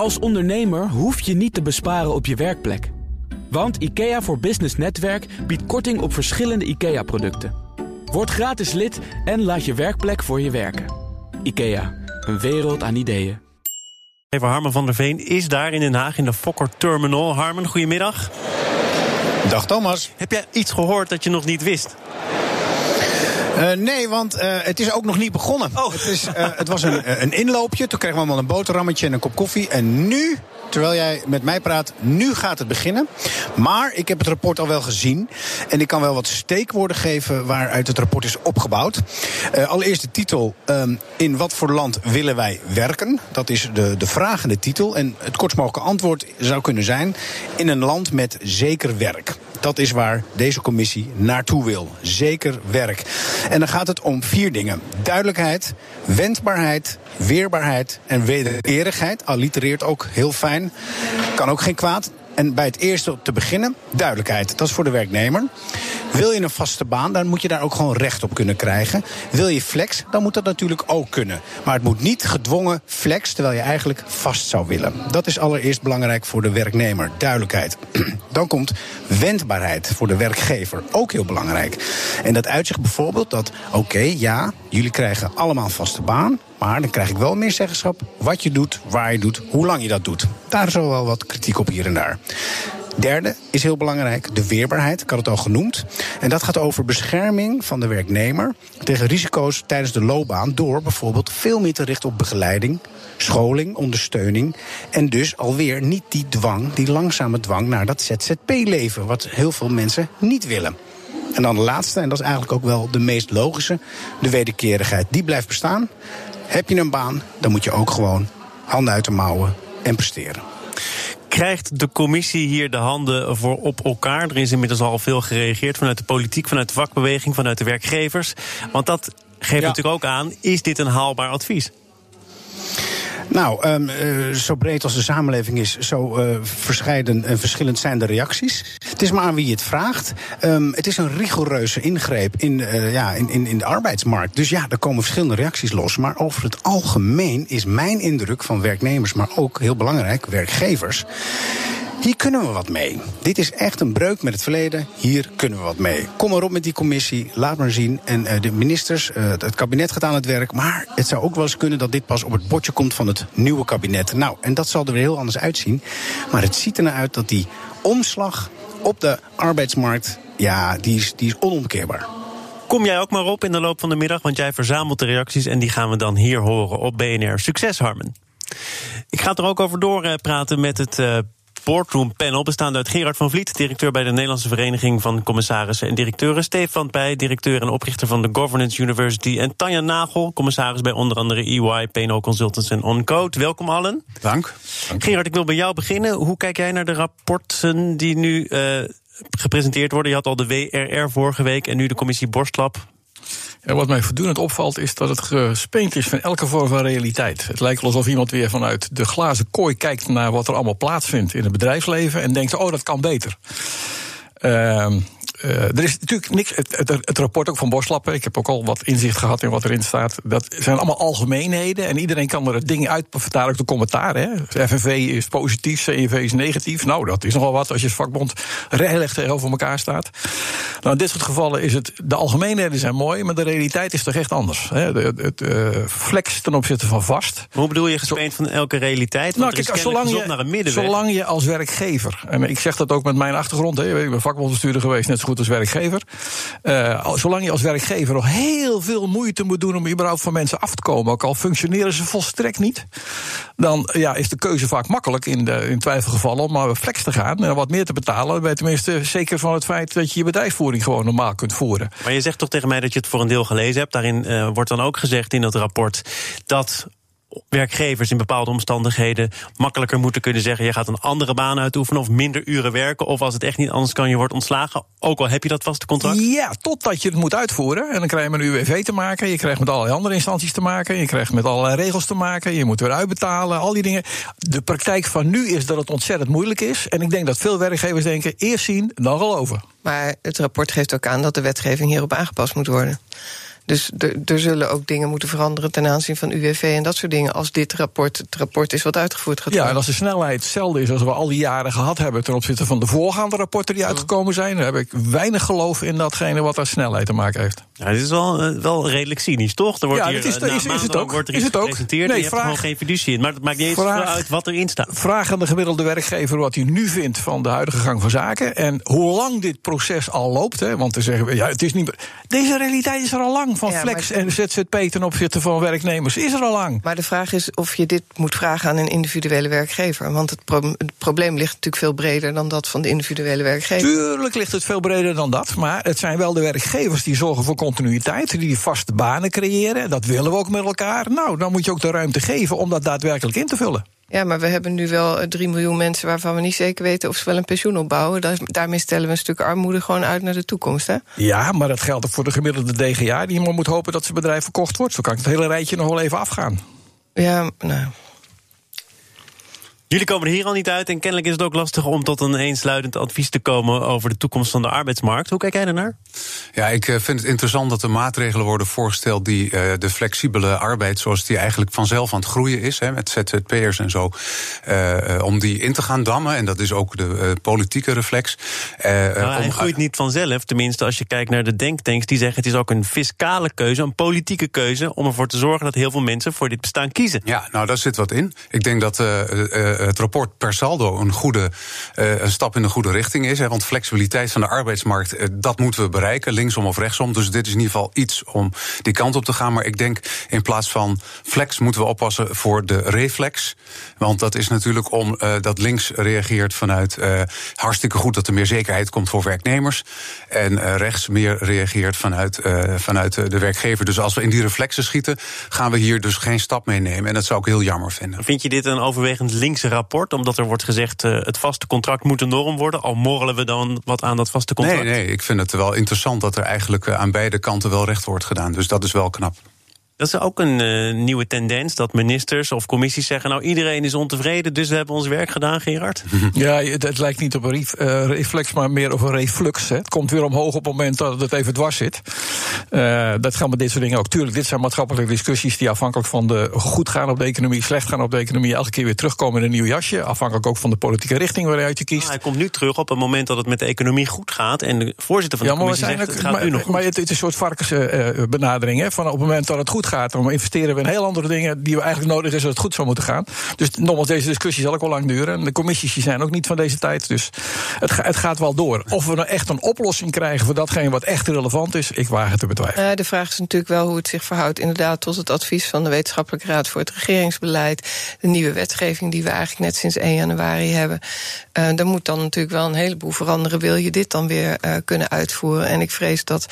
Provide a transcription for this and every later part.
Als ondernemer hoef je niet te besparen op je werkplek. Want IKEA voor Business Netwerk biedt korting op verschillende IKEA-producten. Word gratis lid en laat je werkplek voor je werken. IKEA, een wereld aan ideeën. Even Harmen van der Veen is daar in Den Haag in de Fokker Terminal. Harmen, goedemiddag. Dag Thomas. Heb jij iets gehoord dat je nog niet wist? Uh, nee, want uh, het is ook nog niet begonnen. Oh. Het, is, uh, het was een, een inloopje. Toen kregen we allemaal een boterhammetje en een kop koffie. En nu, terwijl jij met mij praat, nu gaat het beginnen. Maar ik heb het rapport al wel gezien. En ik kan wel wat steekwoorden geven waaruit het rapport is opgebouwd. allereerst de titel. Um, in wat voor land willen wij werken? Dat is de, de vragende titel. En het kortst mogelijke antwoord zou kunnen zijn... in een land met zeker werk. Dat is waar deze commissie naartoe wil. Zeker werk. En dan gaat het om vier dingen: duidelijkheid, wendbaarheid, weerbaarheid en wederkerigheid. Allitereert ook heel fijn. Kan ook geen kwaad. En bij het eerste te beginnen, duidelijkheid. Dat is voor de werknemer. Wil je een vaste baan, dan moet je daar ook gewoon recht op kunnen krijgen. Wil je flex, dan moet dat natuurlijk ook kunnen. Maar het moet niet gedwongen flex, terwijl je eigenlijk vast zou willen. Dat is allereerst belangrijk voor de werknemer, duidelijkheid. Dan komt wendbaarheid voor de werkgever, ook heel belangrijk. En dat uitzicht bijvoorbeeld dat, oké, ja, jullie krijgen allemaal vaste baan. Maar dan krijg ik wel meer zeggenschap wat je doet, waar je doet, hoe lang je dat doet. Daar is wel wat kritiek op hier en daar. Derde is heel belangrijk, de weerbaarheid. Ik had het al genoemd. En dat gaat over bescherming van de werknemer tegen risico's tijdens de loopbaan. Door bijvoorbeeld veel meer te richten op begeleiding, scholing, ondersteuning. En dus alweer niet die dwang, die langzame dwang naar dat ZZP-leven. Wat heel veel mensen niet willen. En dan de laatste, en dat is eigenlijk ook wel de meest logische, de wederkerigheid. Die blijft bestaan. Heb je een baan, dan moet je ook gewoon handen uit de mouwen en presteren. Krijgt de commissie hier de handen voor op elkaar? Er is inmiddels al veel gereageerd vanuit de politiek, vanuit de vakbeweging, vanuit de werkgevers. Want dat geeft ja. natuurlijk ook aan: is dit een haalbaar advies? Nou, um, uh, zo breed als de samenleving is, zo uh, verscheiden en verschillend zijn de reacties. Het is maar aan wie je het vraagt. Um, het is een rigoureuze ingreep in, uh, ja, in, in, in de arbeidsmarkt. Dus ja, er komen verschillende reacties los. Maar over het algemeen is mijn indruk van werknemers, maar ook heel belangrijk, werkgevers. Hier kunnen we wat mee. Dit is echt een breuk met het verleden. Hier kunnen we wat mee. Kom maar op met die commissie. Laat maar zien. En uh, de ministers, uh, het kabinet gaat aan het werk. Maar het zou ook wel eens kunnen dat dit pas op het bordje komt van het nieuwe kabinet. Nou, en dat zal er weer heel anders uitzien. Maar het ziet ernaar uit dat die omslag op de arbeidsmarkt, ja, die is, die is onomkeerbaar. Kom jij ook maar op in de loop van de middag, want jij verzamelt de reacties en die gaan we dan hier horen op BNR. Succes, Harmen. Ik ga er ook over doorpraten met het Boardroom Panel, bestaande uit Gerard van Vliet, directeur bij de Nederlandse Vereniging van Commissarissen en Directeuren, Stefan Pij, directeur en oprichter van de Governance University, en Tanja Nagel, commissaris bij onder andere EY, PNO Consultants en OnCode. Welkom allen. Dank. Dank. Gerard, ik wil bij jou beginnen. Hoe kijk jij naar de rapporten die nu uh, gepresenteerd worden? Je had al de WRR vorige week en nu de commissie Borstlab. En wat mij voortdurend opvalt is dat het gespeend is van elke vorm van realiteit. Het lijkt alsof iemand weer vanuit de glazen kooi kijkt naar wat er allemaal plaatsvindt in het bedrijfsleven en denkt: oh, dat kan beter. Uh, uh, er is natuurlijk niks. Het, het, het, rapport ook van Boslappen. Ik heb ook al wat inzicht gehad in wat erin staat. Dat zijn allemaal algemeenheden. En iedereen kan er dingen uit vertalen. Ook de commentaar. Hè. FNV is positief, CNV is negatief. Nou, dat is nogal wat als je als vakbond recht tegenover elkaar staat. Nou, in dit soort gevallen is het. De algemeenheden zijn mooi, maar de realiteit is toch echt anders. Hè. De, het flex ten opzichte van vast. Hoe bedoel je gespeend van elke realiteit? Want nou, kijk, zolang je, naar een middenweg. zolang je als werkgever. En ik zeg dat ook met mijn achtergrond. Hè. Ik ben vakbondbestuurder geweest, net zo als werkgever. Uh, zolang je als werkgever nog heel veel moeite moet doen om überhaupt van mensen af te komen, ook al functioneren ze volstrekt niet, dan ja, is de keuze vaak makkelijk in, de, in twijfelgevallen om maar flex te gaan en wat meer te betalen. Je tenminste zeker van het feit dat je je bedrijfsvoering gewoon normaal kunt voeren. Maar je zegt toch tegen mij dat je het voor een deel gelezen hebt. Daarin uh, wordt dan ook gezegd in dat rapport dat werkgevers in bepaalde omstandigheden makkelijker moeten kunnen zeggen: je gaat een andere baan uitoefenen of minder uren werken. Of als het echt niet anders kan, je wordt ontslagen. Ook al heb je dat vaste contract? Ja, totdat je het moet uitvoeren. En dan krijg je met een UWV te maken. Je krijgt met allerlei andere instanties te maken. Je krijgt met allerlei regels te maken. Je moet weer uitbetalen. Al die dingen. De praktijk van nu is dat het ontzettend moeilijk is. En ik denk dat veel werkgevers denken: eerst zien, dan geloven. Maar het rapport geeft ook aan dat de wetgeving hierop aangepast moet worden. Dus er zullen ook dingen moeten veranderen ten aanzien van UWV en dat soort dingen. Als dit rapport het rapport is wat uitgevoerd gaat worden. Ja, en als de snelheid hetzelfde is als we al die jaren gehad hebben ten opzichte van de voorgaande rapporten die uitgekomen zijn, dan heb ik weinig geloof in datgene wat aan snelheid te maken heeft. Ja, dit is wel, uh, wel redelijk cynisch, toch? Er wordt ja, hier, is, uh, is, is, het ook. Wordt er is het ook? gepresenteerd nee, je vraag, hebt er gewoon geen fiducie in. Maar het maakt niet eens vraag, uit wat erin staat. Vraag aan de gemiddelde werkgever wat hij nu vindt van de huidige gang van zaken. En hoe lang dit proces al loopt. Hè, want te zeggen, ja, het is niet. Deze realiteit is er al lang. Van ja, flex en ZZP ten opzichte van werknemers is er al lang. Maar de vraag is of je dit moet vragen aan een individuele werkgever. Want het, pro het probleem ligt natuurlijk veel breder dan dat van de individuele werkgever. Tuurlijk ligt het veel breder dan dat. Maar het zijn wel de werkgevers die zorgen voor continuïteit. Die vaste banen creëren. Dat willen we ook met elkaar. Nou, dan moet je ook de ruimte geven om dat daadwerkelijk in te vullen. Ja, maar we hebben nu wel 3 miljoen mensen waarvan we niet zeker weten of ze wel een pensioen opbouwen. Daarmee stellen we een stuk armoede gewoon uit naar de toekomst. Hè? Ja, maar dat geldt ook voor de gemiddelde DGA die maar moet hopen dat zijn bedrijf verkocht wordt. Zo kan ik het hele rijtje nog wel even afgaan. Ja, nou. Jullie komen er hier al niet uit en kennelijk is het ook lastig om tot een eensluidend advies te komen over de toekomst van de arbeidsmarkt. Hoe kijk jij ernaar? Ja, ik eh, vind het interessant dat er maatregelen worden voorgesteld die uh, de flexibele arbeid, zoals die eigenlijk vanzelf aan het groeien is, hè, met ZZP'ers en zo, uh, om die in te gaan dammen. En dat is ook de politieke reflex. nou, hij groeit niet vanzelf, tenminste als je kijkt naar de denktanks die zeggen het is ook een fiscale keuze, een politieke keuze, om ervoor te zorgen dat heel veel mensen voor dit bestaan kiezen. Ja, nou daar zit wat in. Ik denk dat het rapport per saldo een goede uh, een stap in de goede richting is. Hè, want flexibiliteit van de arbeidsmarkt, uh, dat moeten we bereiken, linksom of rechtsom. Dus dit is in ieder geval iets om die kant op te gaan. Maar ik denk in plaats van flex moeten we oppassen voor de reflex. Want dat is natuurlijk om dat links reageert vanuit hartstikke goed dat er meer zekerheid komt voor werknemers. En rechts meer reageert vanuit, vanuit de werkgever. Dus als we in die reflexen schieten, gaan we hier dus geen stap mee nemen. En dat zou ik heel jammer vinden. Vind je dit een overwegend linkse rapport? Omdat er wordt gezegd uh, het vaste contract moet een norm worden. Al morrelen we dan wat aan dat vaste contract? Nee, nee, ik vind het wel interessant dat er eigenlijk uh, aan beide kanten wel recht wordt gedaan. Dus dat is wel knap. Dat is ook een uh, nieuwe tendens, dat ministers of commissies zeggen... nou, iedereen is ontevreden, dus we hebben ons werk gedaan, Gerard. Ja, het, het lijkt niet op een uh, reflex, maar meer op een reflux. Hè. Het komt weer omhoog op het moment dat het even dwars zit. Uh, dat gaan met dit soort dingen ook. Tuurlijk, dit zijn maatschappelijke discussies... die afhankelijk van de goed gaan op de economie, slecht gaan op de economie... elke keer weer terugkomen in een nieuw jasje. Afhankelijk ook van de politieke richting waaruit je kiest. Nou, hij komt nu terug op het moment dat het met de economie goed gaat... en de voorzitter van de ja, commissie zegt, het gaat maar, nu nog goed. Maar het, het is een soort varkensbenadering. Hè, van op het moment dat het goed gaat, dan investeren we in heel andere dingen die we eigenlijk nodig is dat het goed zou moeten gaan. Dus nogmaals, deze discussie zal ook wel lang duren. En de commissies zijn ook niet van deze tijd. Dus het, het gaat wel door. Of we nou echt een oplossing krijgen voor datgene wat echt relevant is, ik waag het te betwijfelen. Uh, de vraag is natuurlijk wel hoe het zich verhoudt inderdaad tot het advies van de Wetenschappelijke Raad voor het Regeringsbeleid. De nieuwe wetgeving die we eigenlijk net sinds 1 januari hebben. Uh, er moet dan natuurlijk wel een heleboel veranderen. Wil je dit dan weer uh, kunnen uitvoeren? En ik vrees dat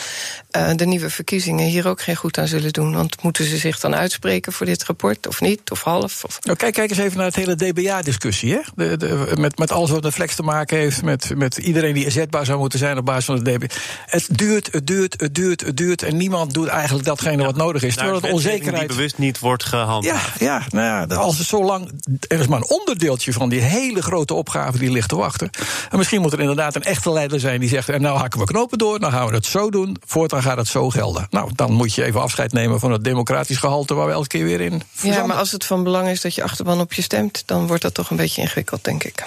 de nieuwe verkiezingen hier ook geen goed aan zullen doen. Want moeten ze zich dan uitspreken voor dit rapport, of niet, of half? Of... Nou, kijk, kijk eens even naar het hele DBA-discussie. Hè? De, de, met, met alles wat de flex te maken heeft, met, met iedereen die inzetbaar zou moeten zijn op basis van het DBA. Het duurt, het duurt, het duurt, het duurt. En niemand doet eigenlijk datgene ja, wat nodig is. Terwijl het onzekerheid. Die bewust niet wordt gehandhaafd. Ja, ja, nou ja, als het zo lang. Er is maar een onderdeeltje van die hele grote opgave die ligt te wachten. En misschien moet er inderdaad een echte leider zijn die zegt. En nou hakken we knopen door, nou gaan we het zo doen. Voortaan gaat het zo gelden. Nou, dan moet je even afscheid nemen van het democratisch gehalte waar we elke keer weer in. Ja, maar als het van belang is dat je achterban op je stemt, dan wordt dat toch een beetje ingewikkeld, denk ik.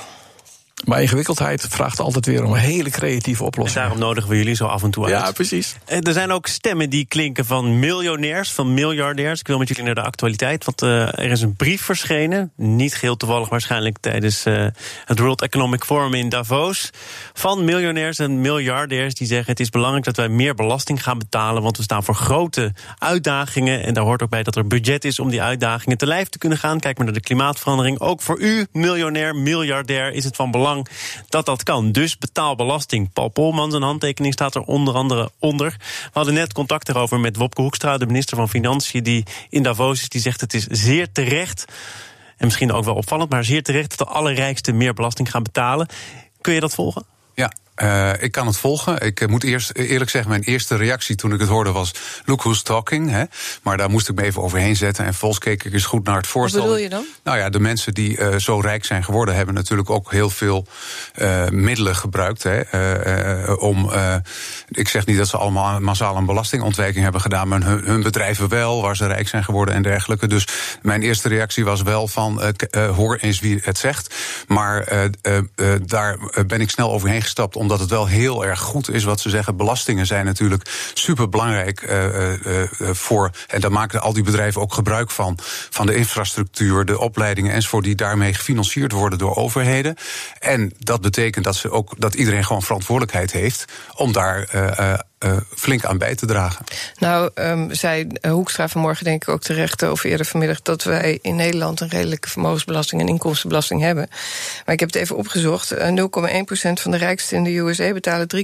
Maar ingewikkeldheid vraagt altijd weer om een hele creatieve oplossing. En daarom nodigen we jullie zo af en toe uit. Ja, precies. En er zijn ook stemmen die klinken van miljonairs, van miljardairs. Ik wil met jullie naar de actualiteit, want uh, er is een brief verschenen. Niet geheel toevallig waarschijnlijk tijdens uh, het World Economic Forum in Davos. Van miljonairs en miljardairs die zeggen... het is belangrijk dat wij meer belasting gaan betalen... want we staan voor grote uitdagingen. En daar hoort ook bij dat er budget is om die uitdagingen te lijf te kunnen gaan. Kijk maar naar de klimaatverandering. Ook voor u, miljonair, miljardair, is het van belang dat dat kan. Dus betaal belasting. Paul Polman, zijn handtekening staat er onder andere onder. We hadden net contact erover met Wopke Hoekstra, de minister van Financiën, die in Davos is. Die zegt het is zeer terecht, en misschien ook wel opvallend, maar zeer terecht dat de allerrijksten meer belasting gaan betalen. Kun je dat volgen? Ja, Uh, ik kan het volgen. Ik moet eerst eerlijk zeggen, mijn eerste reactie toen ik het hoorde was: Look who's talking. Hè? Maar daar moest ik me even overheen zetten. En volgens keek ik eens goed naar het voorstel. Wat bedoel je dan? Nou ja, de mensen die uh, zo rijk zijn geworden, hebben natuurlijk ook heel veel uh, middelen gebruikt. Hè? om, ik zeg niet dat ze allemaal massaal een belastingontwijking hebben gedaan, maar hun, hun, bedrijven wel, waar ze rijk zijn geworden en dergelijke. Dus mijn eerste reactie was wel van: hoor eens wie het zegt. Maar daar ben ik snel overheen gestapt, omdat het wel heel erg goed is wat ze zeggen. Belastingen zijn natuurlijk super belangrijk uh, uh, voor. En daar maken al die bedrijven ook gebruik van. Van de infrastructuur, de opleidingen enzovoort, die daarmee gefinancierd worden door overheden. En dat betekent dat, ze ook, dat iedereen gewoon verantwoordelijkheid heeft om daar uh, flink aan bij te dragen. Nou, um, zei Hoekstra vanmorgen denk ik ook terecht, of eerder vanmiddag, dat wij in Nederland een redelijke vermogensbelasting en inkomstenbelasting hebben. Maar ik heb het even opgezocht. 0,1% van de rijksten in de USA betalen 3,2%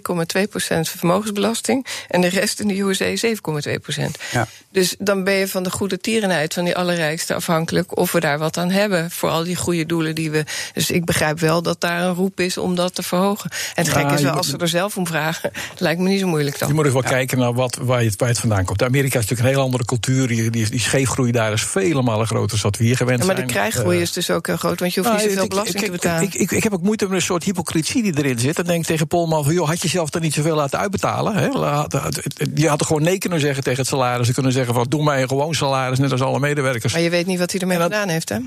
vermogensbelasting. En de rest in de USA 7,2%. Ja. Dus dan ben je van de goede tierenheid van die allerrijkste afhankelijk of we daar wat aan hebben. Voor al die goede doelen die we. Dus ik begrijp wel dat daar een roep is om dat te verhogen. En het gekke is wel, als ze er zelf om vragen, lijkt me niet zo moeilijk dan. Je moet eens wel kijken naar wat, waar, je, waar het vandaan komt. Amerika is natuurlijk een heel andere cultuur. Die, die, die scheefgroei daar is vele malen groter dan wat we hier gewend zijn. maar de krijggroei uh, is dus ook heel groot, want je hoeft nou, niet zoveel belasting te betalen. Ik, ik, ik, heb ook moeite met een soort hypocrisie die erin zit. Dan denk ik tegen Polman van, joh, had je zelf dan niet zoveel laten uitbetalen? Hè? Je had er gewoon nee kunnen zeggen tegen het salaris. Ze kunnen zeggen van, doe mij een gewoon salaris, net als alle medewerkers. Maar je weet niet wat hij ermee gedaan heeft, hè?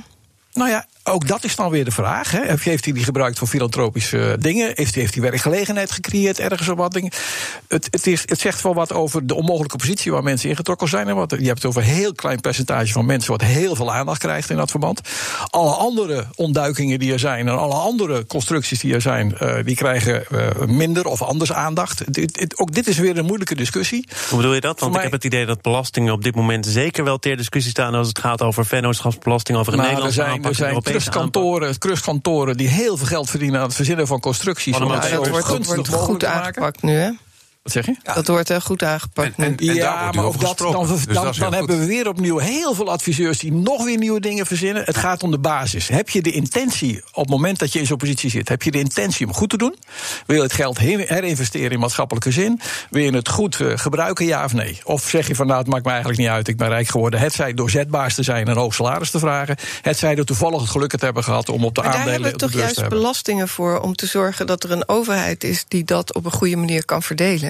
Nou ja, ook dat is dan weer de vraag. Hè. Heeft hij die gebruikt voor filantropische dingen? Heeft hij, heeft hij werkgelegenheid gecreëerd ergens of wat dingen? Het, het, is, het zegt wel wat over de onmogelijke positie waar mensen ingetrokken zijn. En wat, je hebt het over een heel klein percentage van mensen wat heel veel aandacht krijgt in dat verband. Alle andere ontduikingen die er zijn en alle andere constructies die er zijn, uh, die krijgen uh, minder of anders aandacht. Dit, ook dit is weer een moeilijke discussie. Hoe bedoel je dat? Want mij... ik heb het idee dat belastingen op dit moment zeker wel ter discussie staan als het gaat over vennootschapsbelasting, over een nou, Nederlandse trustkantoren, trustkantoren die heel veel geld verdienen aan het verzinnen van constructies. Ja, dat wordt, wordt goed aangepakt nu, hè? Wat zeg je? Dat wordt heel goed aangepakt. En, en, ja, maar ook dat, dan, dus dan, dat dan hebben we weer opnieuw heel veel adviseurs die nog weer nieuwe dingen verzinnen. Het gaat om de basis. Heb je de intentie op het moment dat je in zo'n positie zit, heb je de intentie om goed te doen? Wil je het geld herinvesteren in maatschappelijke zin? Wil je het goed uh, gebruiken, ja of nee? Of zeg je van nou, het maakt me eigenlijk niet uit, ik ben rijk geworden. Het zij door zetbaars te zijn en hoog salaris te vragen. Het zij door toevallig het geluk te hebben gehad om op de maar aandelen daar hebben we toch juist belastingen voor om te zorgen dat er een overheid is die dat op een goede manier kan verdelen.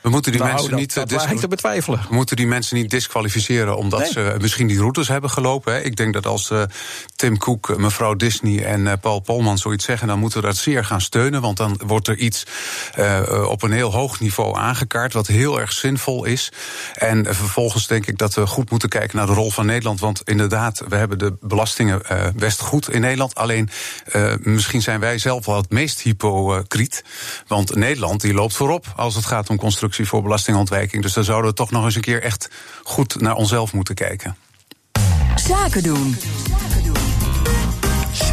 We moeten die nou, mensen dat, niet dat te betwijfelen. We moeten die mensen niet disqualificeren omdat nee. ze misschien die routes hebben gelopen. Hè. Ik denk dat als uh, Tim Cook, mevrouw Disney en uh, Paul Polman zoiets zeggen, dan moeten we dat zeer gaan steunen. Want dan wordt er iets uh, op een heel hoog niveau aangekaart, wat heel erg zinvol is. En vervolgens denk ik dat we goed moeten kijken naar de rol van Nederland. Want inderdaad, we hebben de belastingen best goed in Nederland. Alleen misschien zijn wij zelf wel het meest hypocriet. Want Nederland die loopt voorop als het gaat om constructie voor belastingontwijking. Dus daar zouden we toch nog eens een keer echt goed naar onszelf moeten kijken. Zaken doen.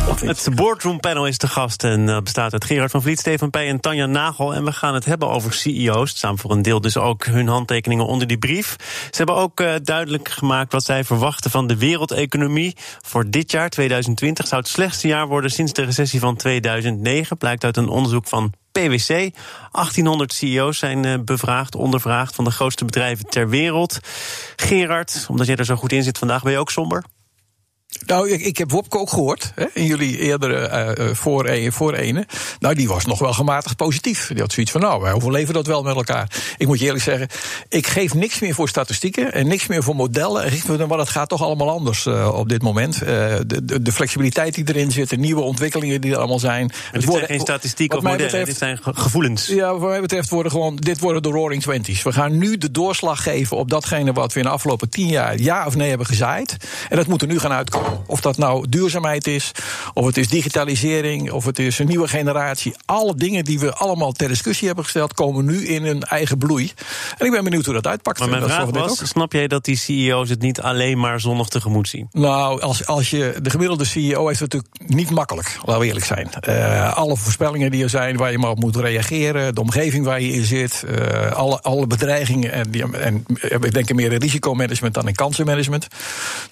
Het boardroom panel is te gast en uh, bestaat uit Gerard van Vliet, Steven Pij en Tanja Nagel. En we gaan het hebben over CEO's. Het staan voor een deel dus ook hun handtekeningen onder die brief. Ze hebben ook uh, duidelijk gemaakt wat zij verwachten van de wereldeconomie. Voor dit jaar, 2020, zou het slechtste jaar worden sinds de recessie van 2009. Blijkt uit een onderzoek van PwC. 1800 CEO's zijn uh, bevraagd, ondervraagd van de grootste bedrijven ter wereld. Gerard, omdat jij er zo goed in zit vandaag, ben je ook somber? Nou, ik, ik heb Wopke ook gehoord, hè, in jullie eerdere uh, voor, een, voor ene. Nou, die was nog wel gematigd positief. Die had zoiets van, nou, wij overleven dat wel met elkaar. Ik moet je eerlijk zeggen, ik geef niks meer voor statistieken... en niks meer voor modellen. Maar het gaat toch allemaal anders uh, op dit moment. Uh, de, de, de, flexibiliteit die erin zit, de nieuwe ontwikkelingen die er allemaal zijn. Het worden geen statistiek of modellen, betreft, dit zijn gevoelens. Ja, wat mij betreft worden gewoon, dit worden de roaring twenties. We gaan nu de doorslag geven op datgene wat we in de afgelopen tien jaar... ja of nee hebben gezaaid. En dat moet er nu gaan uitkomen. Of dat nou duurzaamheid is, of het is digitalisering, of het is een nieuwe generatie. Alle dingen die we allemaal ter discussie hebben gesteld, komen nu in hun eigen bloei. En ik ben benieuwd hoe dat uitpakt. Maar mijn dat vraag was, snap jij dat die CEO's het niet alleen maar zonnig tegemoet zien? Nou, als, als je, de gemiddelde CEO heeft het natuurlijk niet makkelijk, laten we eerlijk zijn. Uh, alle voorspellingen die er zijn, waar je maar op moet reageren, de omgeving waar je in zit, uh, alle, alle bedreigingen en, die, en ik denk meer in risicomanagement dan in kansenmanagement.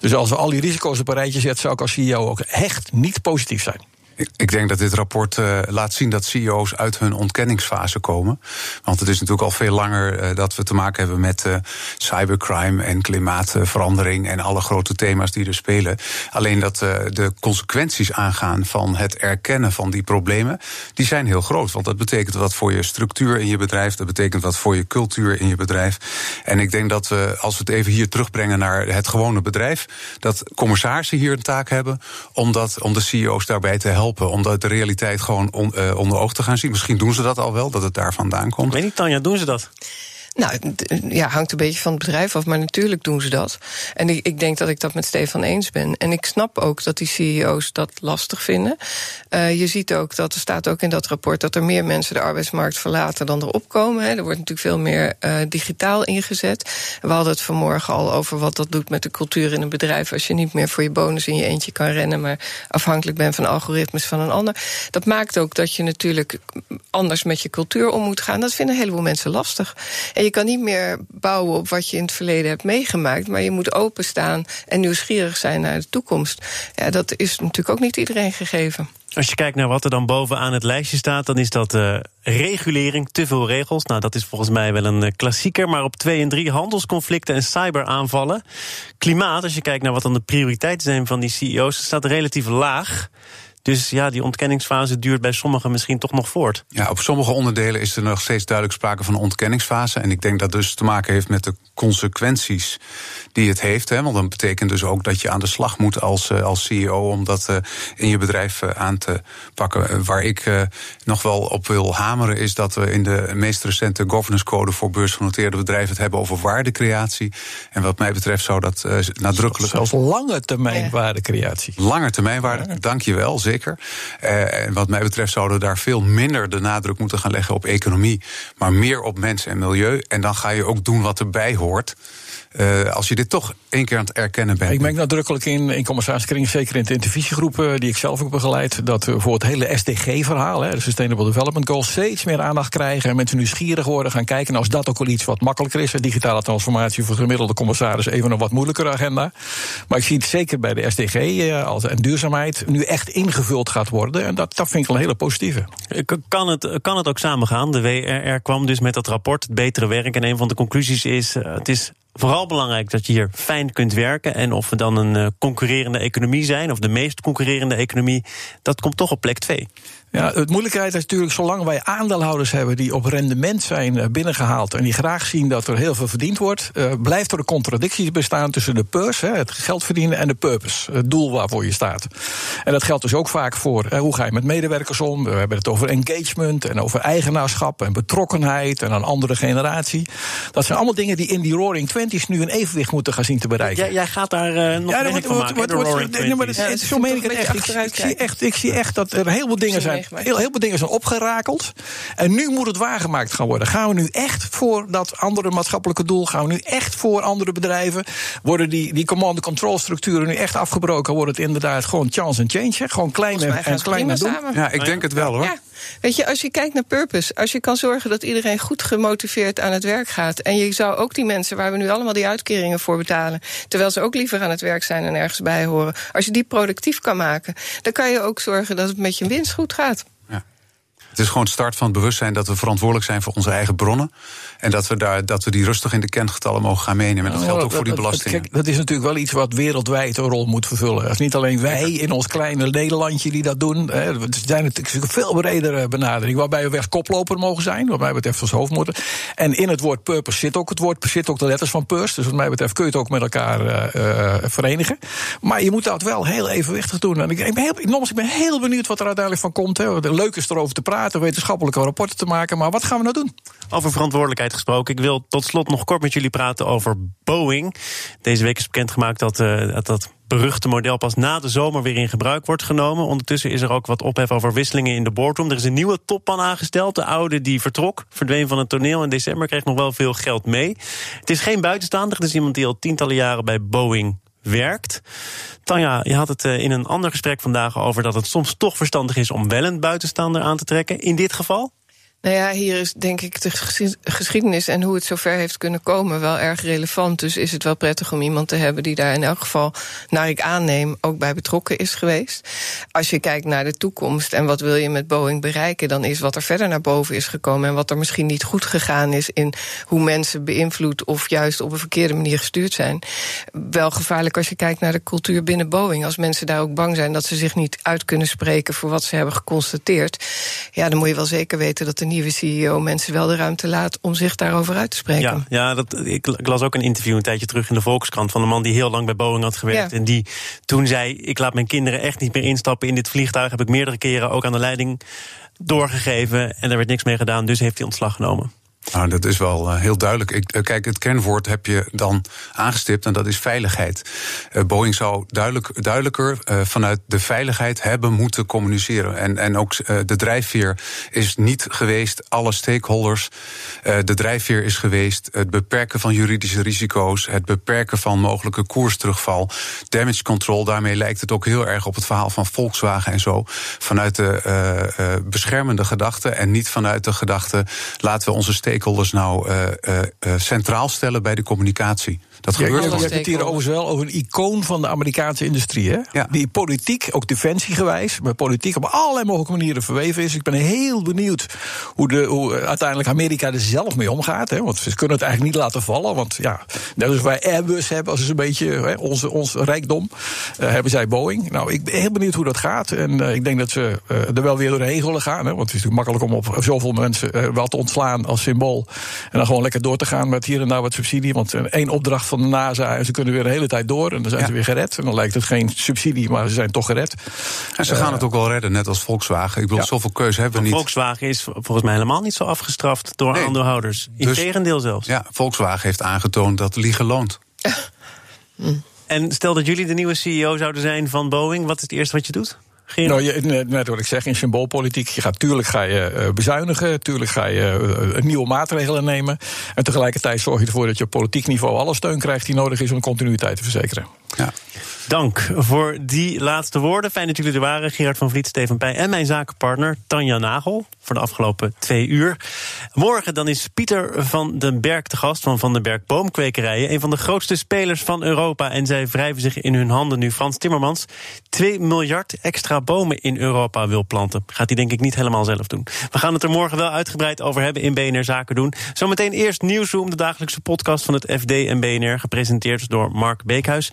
Dus als we al die risico's op rijtje zetten, zou ik als CEO ook echt niet positief zijn. Ik, denk dat dit rapport uh, laat zien dat CEO's uit hun ontkenningsfase komen. Want het is natuurlijk al veel langer uh, dat we te maken hebben met uh, cybercrime en klimaatverandering en alle grote thema's die er spelen. Alleen dat de consequenties aangaan van het erkennen van die problemen, die zijn heel groot. Want dat betekent wat voor je structuur in je bedrijf, dat betekent wat voor je cultuur in je bedrijf. En ik denk dat we, als we het even hier terugbrengen naar het gewone bedrijf, dat commissarissen hier een taak hebben om, dat, om de CEO's daarbij te helpen helpen om de realiteit gewoon on, uh, onder oog te gaan zien. Misschien doen ze dat al wel, dat het daar vandaan komt. Weet niet, Tanja, doen ze dat? Nou, ja, hangt een beetje van het bedrijf af, maar natuurlijk doen ze dat. En ik, ik denk dat ik dat met Stefan eens ben. En ik snap ook dat die CEO's dat lastig vinden. Uh, je ziet ook dat er staat ook in dat rapport dat er meer mensen de arbeidsmarkt verlaten dan er opkomen. Hè. Er wordt natuurlijk veel meer uh, digitaal ingezet. We hadden het vanmorgen al over wat dat doet met de cultuur in een bedrijf als je niet meer voor je bonus in je eentje kan rennen, maar afhankelijk bent van algoritmes van een ander. Dat maakt ook dat je natuurlijk anders met je cultuur om moet gaan. Dat vinden een heleboel mensen lastig. Je kan niet meer bouwen op wat je in het verleden hebt meegemaakt. Maar je moet openstaan en nieuwsgierig zijn naar de toekomst. Ja, dat is natuurlijk ook niet iedereen gegeven. Als je kijkt naar wat er dan bovenaan het lijstje staat, dan is dat uh, regulering, te veel regels. Nou, dat is volgens mij wel een uh, klassieker. Maar op 2 en 3 handelsconflicten en cyberaanvallen. Klimaat, als je kijkt naar wat dan de prioriteiten zijn van die CEO's, staat relatief laag. Dus ja, die ontkenningsfase duurt bij sommigen misschien toch nog voort. Ja, op sommige onderdelen is er nog steeds duidelijk sprake van een ontkenningsfase. En ik denk dat dus te maken heeft met de consequenties die het heeft. Hè, want dat betekent dus ook dat je aan de slag moet als, eh, als CEO om dat uh, in je bedrijf uh, aan te pakken. Waar ik nog wel op wil hameren is dat we in de meest recente governance code voor beursgenoteerde bedrijven het hebben over waardecreatie. En wat mij betreft zou dat nadrukkelijk. Zelfs lange termijn waardecreatie. Lange termijn waarde, ja. dank je wel, zeker. Uh, en wat mij betreft zouden we daar veel minder de nadruk moeten gaan leggen op economie, maar meer op mensen en milieu. En dan ga je ook doen wat erbij hoort. Uh, als je dit toch één keer aan het erkennen bent. Ik merk nadrukkelijk in, in commissariskring, zeker in de intervisiegroepen die ik zelf ook begeleid, dat we voor het hele SDG-verhaal, de Sustainable Development Goals, steeds meer aandacht krijgen. En mensen nieuwsgierig worden, gaan kijken. Nou, als dat ook al iets wat makkelijker is, digitale transformatie voor gemiddelde commissaris even een wat moeilijkere agenda. Maar ik zie het zeker bij de SDG als, en duurzaamheid nu echt ingevuld gaat worden. En dat, dat vind ik wel een hele positieve. Kan het, kan het ook samengaan? De WRR kwam dus met dat rapport, het betere werk. En een van de conclusies is: het is vooral belangrijk dat je hier fijn kunt werken. En of we dan een concurrerende economie zijn, of de meest concurrerende economie, dat komt toch op plek 2. Ja, het moeilijkheid is natuurlijk, zolang wij aandeelhouders hebben die op rendement zijn binnengehaald en die graag zien dat er heel veel verdiend wordt, uh, blijft er een contradictie bestaan tussen de purs, hè, het geld verdienen, en de purpose, het doel waarvoor je staat. En dat geldt dus ook vaak voor hè, hoe ga je met medewerkers om. We hebben het over engagement en over eigenaarschap en betrokkenheid en een andere generatie. Dat zijn allemaal dingen die in die Roaring Twenties nu een evenwicht moeten gaan zien te bereiken. Ja, jij gaat daar uh, nog ja, van maken, maar zo meen ik het echt. Ik, ik, zie echt. ik zie echt dat er heel veel dingen zijn heel, heel veel dingen zijn opgerakeld. En nu moet het waargemaakt gaan worden. Gaan we nu echt voor dat andere maatschappelijke doel? Gaan we nu echt voor andere bedrijven? Worden die, die command-control structuren nu echt afgebroken? Wordt het inderdaad gewoon chance and change? Hè? Gewoon kleine en doen? Ja, ik denk het wel hoor. Ja. Weet je, als je kijkt naar purpose, als je kan zorgen dat iedereen goed gemotiveerd aan het werk gaat. En je zou ook die mensen waar we nu allemaal die uitkeringen voor betalen, terwijl ze ook liever aan het werk zijn en ergens bij horen. Als je die productief kan maken, dan kan je ook zorgen dat het met je winst goed gaat. Het is gewoon start van het bewustzijn dat we verantwoordelijk zijn voor onze eigen bronnen. En dat we, daar, dat we die rustig in de kentgetallen mogen gaan meenemen. En dat geldt ook voor die belastingen. Kijk, dat is natuurlijk wel iets wat wereldwijd een rol moet vervullen. Het is niet alleen wij in ons kleine Nederlandje die dat doen. Er zijn natuurlijk een veel bredere benadering. Waarbij we weg koploper mogen zijn. Wat mij betreft als hoofdmotor. En in het woord purpose zit ook het woord, zit ook de letters van purse. Dus wat mij betreft kun je het ook met elkaar uh, verenigen. Maar je moet dat wel heel evenwichtig doen. En ik, ik ben, heel, nogmaals, ik ben heel benieuwd wat er uiteindelijk van komt. Hè. Leuk is erover te praten, wetenschappelijke rapporten te maken. Maar wat gaan we nou doen? Over verantwoordelijkheid gesproken. Ik wil tot slot nog kort met jullie praten over Boeing. Deze week is bekendgemaakt dat uh, dat, dat beruchte model pas na de zomer weer in gebruik wordt genomen. Ondertussen is er ook wat ophef over wisselingen in de boardroom. Er is een nieuwe topman aangesteld. De oude die vertrok, verdween van het toneel in december, kreeg nog wel veel geld mee. Het is geen buitenstaander, het is iemand die al tientallen jaren bij Boeing werkt. Tanja, je had het eh, in een ander gesprek vandaag over dat het soms toch verstandig is om wel een buitenstaander aan te trekken. In dit geval? Nou ja, hier is denk ik de geschiedenis en hoe het zover heeft kunnen komen wel erg relevant. Dus is het wel prettig om iemand te hebben die daar in elk geval, naar ik aanneem, ook bij betrokken is geweest. Als je kijkt naar de toekomst en wat wil je met Boeing bereiken, dan is wat er verder naar boven is gekomen en wat er misschien niet goed gegaan is in hoe mensen beïnvloed of juist op een verkeerde manier gestuurd zijn, wel gevaarlijk als je kijkt naar de cultuur binnen Boeing. Als mensen daar ook bang zijn dat ze zich niet uit kunnen spreken voor wat ze hebben geconstateerd, ja, dan moet je wel zeker weten dat de nieuwe CEO mensen wel de ruimte laat om zich daarover uit te spreken. Ja, ja dat, ik, ik, las ook een interview een tijdje terug in de Volkskrant van een man die heel lang bij Boeing had gewerkt. En die toen zei: Ik laat mijn kinderen echt niet meer instappen in dit vliegtuig. Heb ik meerdere keren ook aan de leiding doorgegeven. En er werd niks mee gedaan, dus heeft hij ontslag genomen. Nou, dat is wel uh, heel duidelijk. Ik, uh, kijk, het kernwoord heb je dan aangestipt en dat is veiligheid. Uh, Boeing zou duidelijk, duidelijker vanuit de veiligheid hebben moeten communiceren. En, en ook de drijfveer is niet geweest, alle stakeholders. de drijfveer is geweest het beperken van juridische risico's, het beperken van mogelijke koersterugval, damage control. Daarmee lijkt het ook heel erg op het verhaal van Volkswagen en zo. Vanuit de beschermende gedachte en niet vanuit de gedachte laten we onze stakeholders stakeholders nou uh, uh, centraal stellen bij de communicatie. Dat gebeurt ja, Je hebt het hier overigens wel over een icoon van de Amerikaanse industrie. Hè? Ja. Die politiek, ook defensiegewijs, maar politiek op allerlei mogelijke manieren verweven is. Ik ben heel benieuwd hoe, de, hoe uiteindelijk Amerika er zelf mee omgaat. Hè? Want ze kunnen het eigenlijk niet laten vallen. Want ja, net als wij Airbus hebben, als is een beetje hè, onze, ons rijkdom, uh, hebben zij Boeing. Nou, ik ben heel benieuwd hoe dat gaat. En uh, ik denk dat ze uh, er wel weer doorheen willen gaan. Hè? Want het is natuurlijk makkelijk om op zoveel mensen wel te ontslaan als symbool. En dan gewoon lekker door te gaan met hier en daar wat subsidie. Want één opdracht van van de NASA en ze kunnen weer de hele tijd door en dan zijn ze weer gered. En dan lijkt het geen subsidie, maar ze zijn toch gered. En ze gaan het ook wel redden, net als Volkswagen. Ik bedoel, zoveel keuze hebben we niet. Volkswagen is volgens mij helemaal niet zo afgestraft door nee, aandeelhouders. Dus- Integendeel zelfs. Ja, Volkswagen heeft aangetoond dat liegen loont. En stel dat jullie de nieuwe CEO zouden zijn van Boeing, wat is het eerste wat je doet? Nou, net wat ik zeg, in symboolpolitiek. Je gaat, tuurlijk ga je uh, bezuinigen, tuurlijk ga je uh, nieuwe maatregelen nemen. En tegelijkertijd zorg je ervoor dat je op politiek niveau alle steun krijgt die nodig is om continuïteit te verzekeren. Ja. Dank voor die laatste woorden. Fijn dat jullie er waren. Gerard van Vliet, Steven Pij en mijn zakenpartner Tanja Nagel. Voor de afgelopen twee uur. Morgen dan is Pieter van den Berg te gast van Van den Berg Boomkwekerijen. Een van de grootste spelers van Europa. En zij wrijven zich in hun handen nu Frans Timmermans 2 miljard extra bomen in Europa wil planten. Gaat hij denk ik niet helemaal zelf doen. We gaan het er morgen wel uitgebreid over hebben in BNR Zaken doen. Zometeen eerst Nieuwsroom, de dagelijkse podcast van het FD en BNR. Gepresenteerd door Mark Beekhuis.